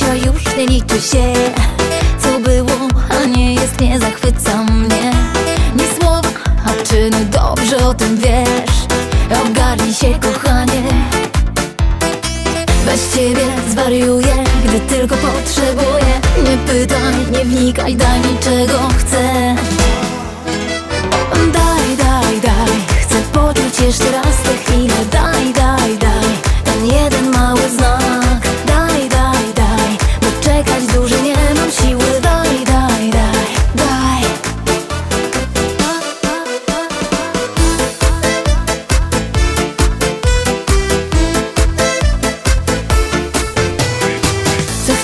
Dziś, już nie liczy się. Co było, a nie jest, nie zachwyca mnie. Nie słowa, a czyny no dobrze o tym wiesz? Ogarnij się kochanie. Bez ciebie zwariuję, gdy tylko potrzebuję. Nie pytaj, nie wnikaj, daj mi czego chcę. Daj, daj, daj, chcę poczuć jeszcze raz tych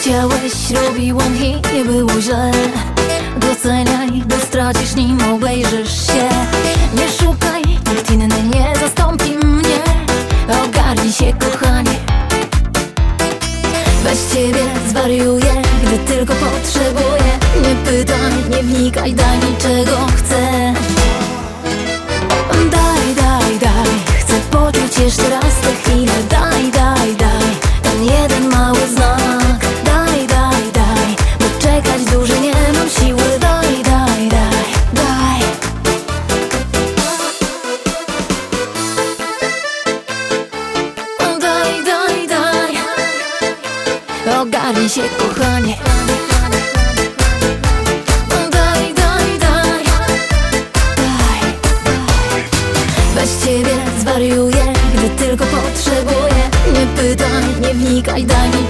chciałeś, robiłam i nie było źle. Doceniaj, bo stracisz nim obejrzysz się. Nie szukaj, nikt inny nie zastąpi mnie. Ogarnij się kochanie. Bez ciebie zwariuję, gdy tylko potrzebuję. Nie pytaj, nie wnikaj, daj mi czego chcę. Daj, daj, daj, chcę poczuć jeszcze raz Ogarnij się kochanie. Daj, daj, daj. Daj, daj. Bez ciebie zwariuję, gdy tylko potrzebuję. Nie pytaj, nie wnikaj, daj mi